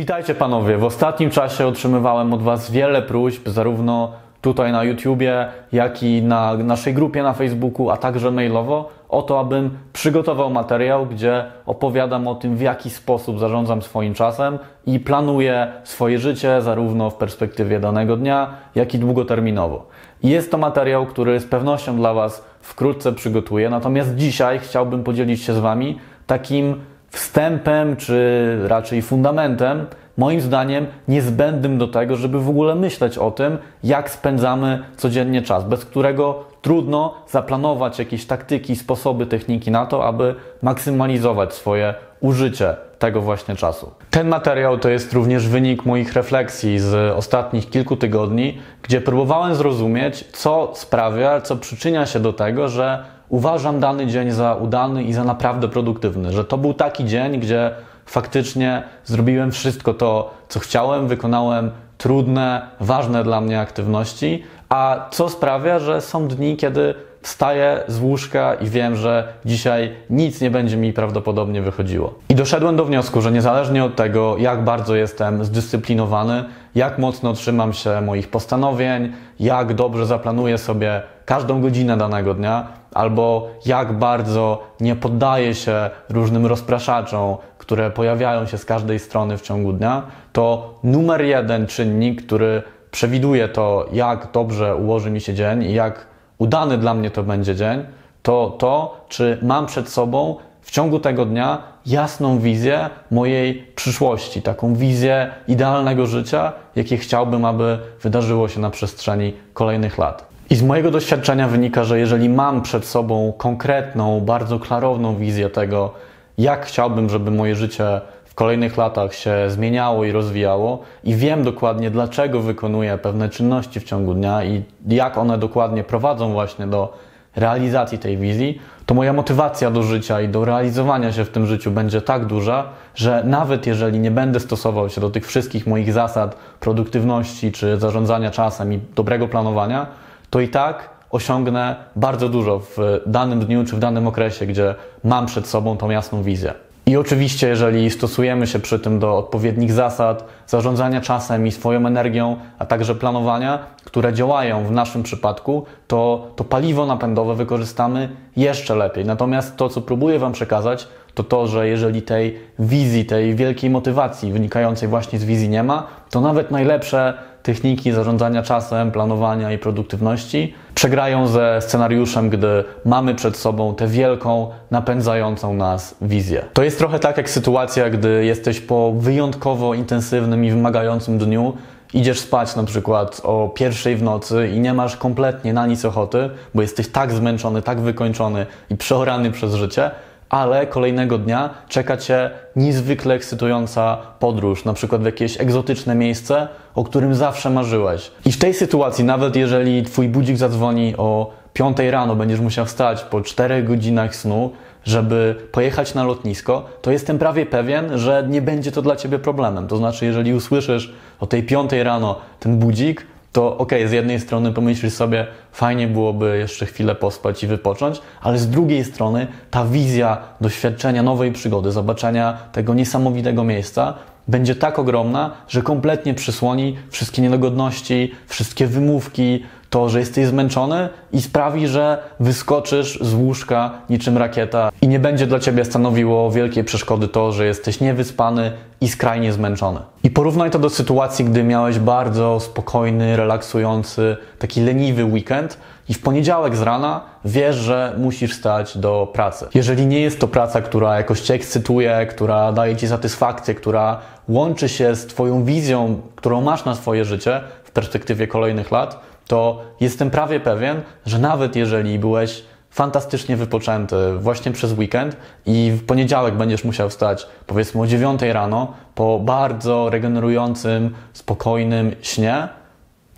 Witajcie panowie. W ostatnim czasie otrzymywałem od was wiele próśb, zarówno tutaj na YouTubie, jak i na naszej grupie na Facebooku, a także mailowo, o to, abym przygotował materiał, gdzie opowiadam o tym, w jaki sposób zarządzam swoim czasem i planuję swoje życie, zarówno w perspektywie danego dnia, jak i długoterminowo. Jest to materiał, który z pewnością dla Was wkrótce przygotuję, natomiast dzisiaj chciałbym podzielić się z Wami takim wstępem, czy raczej fundamentem, moim zdaniem niezbędnym do tego, żeby w ogóle myśleć o tym, jak spędzamy codziennie czas, bez którego trudno zaplanować jakieś taktyki, sposoby, techniki na to, aby maksymalizować swoje użycie tego właśnie czasu. Ten materiał to jest również wynik moich refleksji z ostatnich kilku tygodni, gdzie próbowałem zrozumieć, co sprawia, co przyczynia się do tego, że uważam dany dzień za udany i za naprawdę produktywny, że to był taki dzień, gdzie faktycznie zrobiłem wszystko to, co chciałem, wykonałem trudne, ważne dla mnie aktywności, a co sprawia, że są dni, kiedy wstaję z łóżka i wiem, że dzisiaj nic nie będzie mi prawdopodobnie wychodziło. I doszedłem do wniosku, że niezależnie od tego, jak bardzo jestem zdyscyplinowany, jak mocno trzymam się moich postanowień, jak dobrze zaplanuję sobie każdą godzinę danego dnia, albo jak bardzo nie poddaję się różnym rozpraszaczom, które pojawiają się z każdej strony w ciągu dnia, to numer jeden czynnik, który przewiduje to, jak dobrze ułoży mi się dzień i jak udany dla mnie to będzie dzień, to to, czy mam przed sobą w ciągu tego dnia jasną wizję mojej przyszłości, taką wizję idealnego życia, jakie chciałbym, aby wydarzyło się na przestrzeni kolejnych lat. I z mojego doświadczenia wynika, że jeżeli mam przed sobą konkretną, bardzo klarowną wizję tego, jak chciałbym, żeby moje życie w kolejnych latach się zmieniało i rozwijało, i wiem dokładnie, dlaczego wykonuję pewne czynności w ciągu dnia i jak one dokładnie prowadzą właśnie do realizacji tej wizji, to moja motywacja do życia i do realizowania się w tym życiu będzie tak duża, że nawet jeżeli nie będę stosował się do tych wszystkich moich zasad produktywności czy zarządzania czasem i dobrego planowania, to i tak osiągnę bardzo dużo w danym dniu czy w danym okresie, gdzie mam przed sobą tą jasną wizję. I oczywiście, jeżeli stosujemy się przy tym do odpowiednich zasad zarządzania czasem i swoją energią, a także planowania, które działają w naszym przypadku, to to paliwo napędowe wykorzystamy jeszcze lepiej. Natomiast to, co próbuję Wam przekazać, to to, że jeżeli tej wizji, tej wielkiej motywacji wynikającej właśnie z wizji nie ma, to nawet najlepsze techniki zarządzania czasem, planowania i produktywności przegrają ze scenariuszem, gdy mamy przed sobą tę wielką, napędzającą nas wizję. To jest trochę tak jak sytuacja, gdy jesteś po wyjątkowo intensywnym i wymagającym dniu, idziesz spać na przykład o pierwszej w nocy i nie masz kompletnie na nic ochoty, bo jesteś tak zmęczony, tak wykończony i przeorany przez życie, ale kolejnego dnia czeka Cię niezwykle ekscytująca podróż, na przykład w jakieś egzotyczne miejsce, o którym zawsze marzyłeś. I w tej sytuacji, nawet jeżeli Twój budzik zadzwoni o 5 rano, będziesz musiał wstać po 4 godzinach snu, żeby pojechać na lotnisko, to jestem prawie pewien, że nie będzie to dla Ciebie problemem. To znaczy, jeżeli usłyszysz o tej 5 rano ten budzik, to ok, z jednej strony pomyślisz sobie, fajnie byłoby jeszcze chwilę pospać i wypocząć, ale z drugiej strony ta wizja doświadczenia nowej przygody, zobaczenia tego niesamowitego miejsca będzie tak ogromna, że kompletnie przysłoni wszystkie niedogodności, wszystkie wymówki, to, że jesteś zmęczony i sprawi, że wyskoczysz z łóżka niczym rakieta i nie będzie dla ciebie stanowiło wielkiej przeszkody to, że jesteś niewyspany i skrajnie zmęczony. I porównaj to do sytuacji, gdy miałeś bardzo spokojny, relaksujący, taki leniwy weekend i w poniedziałek z rana wiesz, że musisz stać do pracy. Jeżeli nie jest to praca, która jakoś cię ekscytuje, która daje ci satysfakcję, która łączy się z twoją wizją, którą masz na swoje życie w perspektywie kolejnych lat, to jestem prawie pewien, że nawet jeżeli byłeś fantastycznie wypoczęty właśnie przez weekend i w poniedziałek będziesz musiał wstać powiedzmy o 9 rano po bardzo regenerującym, spokojnym śnie,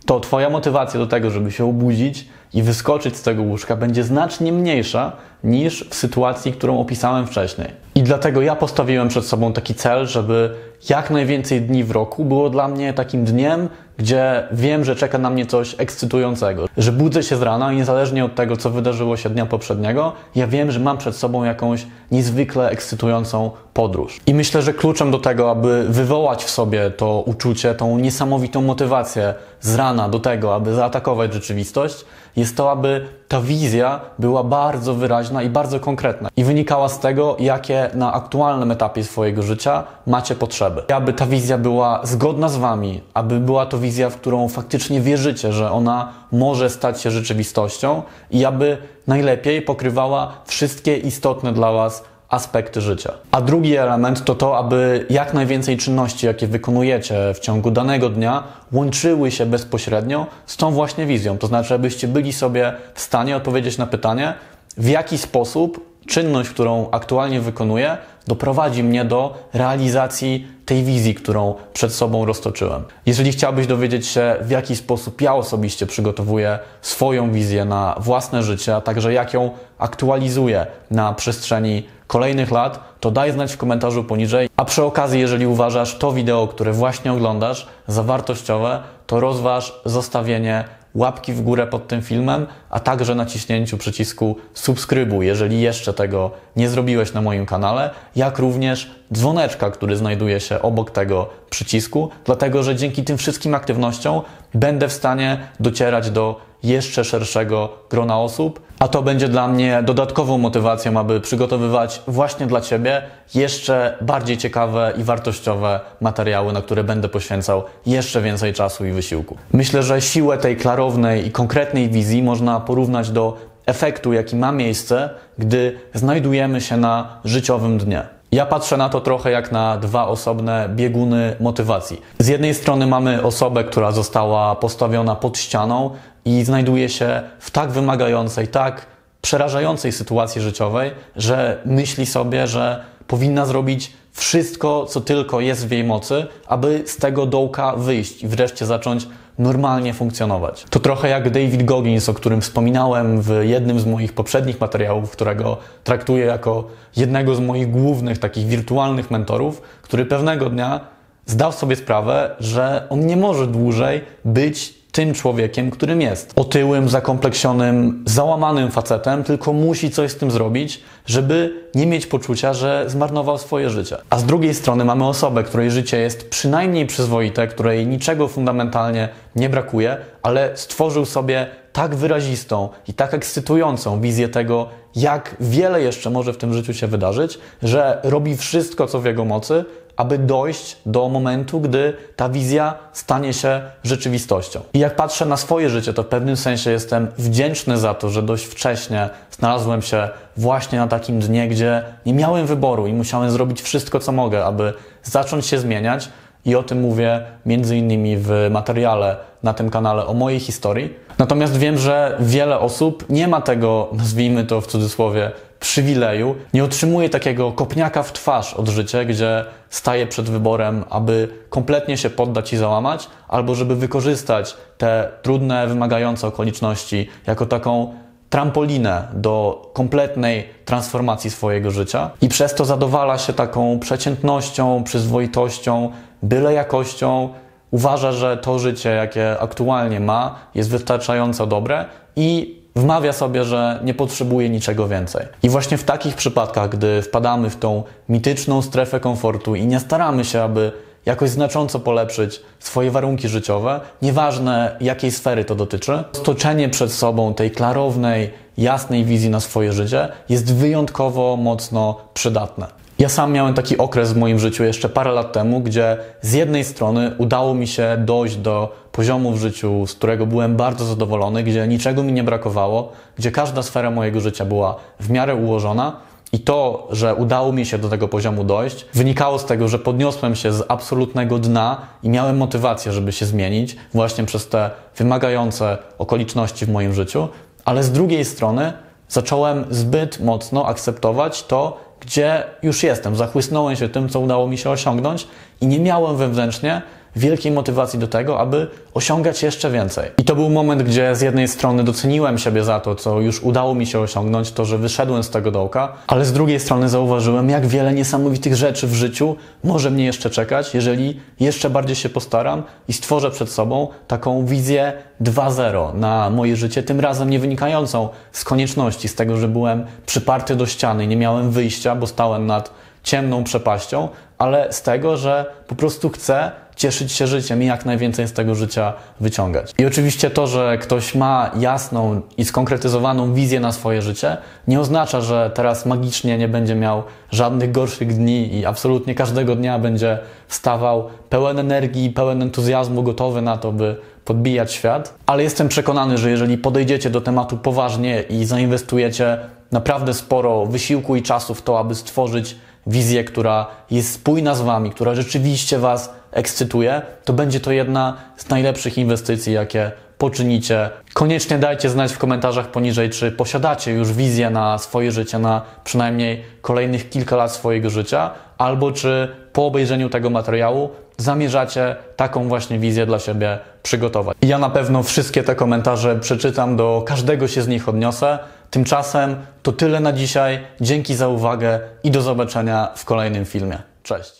to Twoja motywacja do tego, żeby się obudzić i wyskoczyć z tego łóżka będzie znacznie mniejsza niż w sytuacji, którą opisałem wcześniej. I dlatego ja postawiłem przed sobą taki cel, żeby jak najwięcej dni w roku było dla mnie takim dniem, gdzie wiem, że czeka na mnie coś ekscytującego, że budzę się z rana i niezależnie od tego, co wydarzyło się dnia poprzedniego, ja wiem, że mam przed sobą jakąś niezwykle ekscytującą podróż. I myślę, że kluczem do tego, aby wywołać w sobie to uczucie, tą niesamowitą motywację z rana do tego, aby zaatakować rzeczywistość, jest to, aby ta wizja była bardzo wyraźna i bardzo konkretna i wynikała z tego, jakie na aktualnym etapie swojego życia macie potrzeby. I aby ta wizja była zgodna z Wami, aby była to wizja, w którą faktycznie wierzycie, że ona może stać się rzeczywistością i aby najlepiej pokrywała wszystkie istotne dla Was aspekty życia. A drugi element to to, aby jak najwięcej czynności, jakie wykonujecie w ciągu danego dnia, łączyły się bezpośrednio z tą właśnie wizją. To znaczy, abyście byli sobie w stanie odpowiedzieć na pytanie, w jaki sposób czynność, którą aktualnie wykonuję, doprowadzi mnie do realizacji tej wizji, którą przed sobą roztoczyłem. Jeżeli chciałbyś dowiedzieć się, w jaki sposób ja osobiście przygotowuję swoją wizję na własne życie, a także jak ją aktualizuję na przestrzeni kolejnych lat, to daj znać w komentarzu poniżej. A przy okazji, jeżeli uważasz to wideo, które właśnie oglądasz za wartościowe, to rozważ zostawienie łapki w górę pod tym filmem, a także naciśnięciu przycisku subskrybuj, jeżeli jeszcze tego nie zrobiłeś na moim kanale, jak również dzwoneczka, który znajduje się obok tego przycisku, dlatego że dzięki tym wszystkim aktywnościom będę w stanie docierać do jeszcze szerszego grona osób, a to będzie dla mnie dodatkową motywacją, aby przygotowywać właśnie dla Ciebie jeszcze bardziej ciekawe i wartościowe materiały, na które będę poświęcał jeszcze więcej czasu i wysiłku. Myślę, że siłę tej klarownej i konkretnej wizji można porównać do efektu, jaki ma miejsce, gdy znajdujemy się na życiowym dnie. Ja patrzę na to trochę jak na dwa osobne bieguny motywacji. Z jednej strony mamy osobę, która została postawiona pod ścianą i znajduje się w tak wymagającej, tak przerażającej sytuacji życiowej, że myśli sobie, że powinna zrobić wszystko, co tylko jest w jej mocy, aby z tego dołka wyjść i wreszcie zacząć normalnie funkcjonować. To trochę jak David Goggins, o którym wspominałem w jednym z moich poprzednich materiałów, którego traktuję jako jednego z moich głównych takich wirtualnych mentorów, który pewnego dnia zdał sobie sprawę, że on nie może dłużej być tym człowiekiem, którym jest. Otyłym, zakompleksionym, załamanym facetem, tylko musi coś z tym zrobić, żeby nie mieć poczucia, że zmarnował swoje życie. A z drugiej strony mamy osobę, której życie jest przynajmniej przyzwoite, której niczego fundamentalnie nie brakuje, ale stworzył sobie tak wyrazistą i tak ekscytującą wizję tego, jak wiele jeszcze może w tym życiu się wydarzyć, że robi wszystko, co w jego mocy, aby dojść do momentu, gdy ta wizja stanie się rzeczywistością. I jak patrzę na swoje życie, to w pewnym sensie jestem wdzięczny za to, że dość wcześnie znalazłem się właśnie na takim dnie, gdzie nie miałem wyboru i musiałem zrobić wszystko, co mogę, aby zacząć się zmieniać. I o tym mówię między innymi w materiale na tym kanale o mojej historii. Natomiast wiem, że wiele osób nie ma tego, nazwijmy to w cudzysłowie, przywileju, nie otrzymuje takiego kopniaka w twarz od życia, gdzie staje przed wyborem, aby kompletnie się poddać i załamać, albo żeby wykorzystać te trudne, wymagające okoliczności jako taką trampolinę do kompletnej transformacji swojego życia i przez to zadowala się taką przeciętnością, przyzwoitością, byle jakością. Uważa, że to życie, jakie aktualnie ma, jest wystarczająco dobre i wmawia sobie, że nie potrzebuje niczego więcej. I właśnie w takich przypadkach, gdy wpadamy w tą mityczną strefę komfortu i nie staramy się, aby jakoś znacząco polepszyć swoje warunki życiowe, nieważne jakiej sfery to dotyczy, stoczenie przed sobą tej klarownej, jasnej wizji na swoje życie jest wyjątkowo mocno przydatne. Ja sam miałem taki okres w moim życiu jeszcze parę lat temu, gdzie z jednej strony udało mi się dojść do poziomu w życiu, z którego byłem bardzo zadowolony, gdzie niczego mi nie brakowało, gdzie każda sfera mojego życia była w miarę ułożona. I to, że udało mi się do tego poziomu dojść, wynikało z tego, że podniosłem się z absolutnego dna i miałem motywację, żeby się zmienić, właśnie przez te wymagające okoliczności w moim życiu, ale z drugiej strony zacząłem zbyt mocno akceptować to, gdzie już jestem, zachłysnąłem się tym, co udało mi się osiągnąć i nie miałem wewnętrznie wielkiej motywacji do tego, aby osiągać jeszcze więcej. I to był moment, gdzie z jednej strony doceniłem siebie za to, co już udało mi się osiągnąć, to, że wyszedłem z tego dołka, ale z drugiej strony zauważyłem, jak wiele niesamowitych rzeczy w życiu może mnie jeszcze czekać, jeżeli jeszcze bardziej się postaram i stworzę przed sobą taką wizję 2.0 na moje życie, tym razem nie wynikającą z konieczności, z tego, że byłem przyparty do ściany nie miałem wyjścia, bo stałem nad ciemną przepaścią, ale z tego, że po prostu chcę cieszyć się życiem i jak najwięcej z tego życia wyciągać. I oczywiście to, że ktoś ma jasną i skonkretyzowaną wizję na swoje życie, nie oznacza, że teraz magicznie nie będzie miał żadnych gorszych dni i absolutnie każdego dnia będzie wstawał pełen energii, pełen entuzjazmu, gotowy na to, by podbijać świat. Ale jestem przekonany, że jeżeli podejdziecie do tematu poważnie i zainwestujecie naprawdę sporo wysiłku i czasu w to, aby stworzyć wizję, która jest spójna z Wami, która rzeczywiście Was ekscytuje, to będzie to jedna z najlepszych inwestycji, jakie poczynicie. Koniecznie dajcie znać w komentarzach poniżej, czy posiadacie już wizję na swoje życie, na przynajmniej kolejnych kilka lat swojego życia, albo czy po obejrzeniu tego materiału zamierzacie taką właśnie wizję dla siebie przygotować. Ja na pewno wszystkie te komentarze przeczytam, do każdego się z nich odniosę. Tymczasem to tyle na dzisiaj. Dzięki za uwagę i do zobaczenia w kolejnym filmie. Cześć.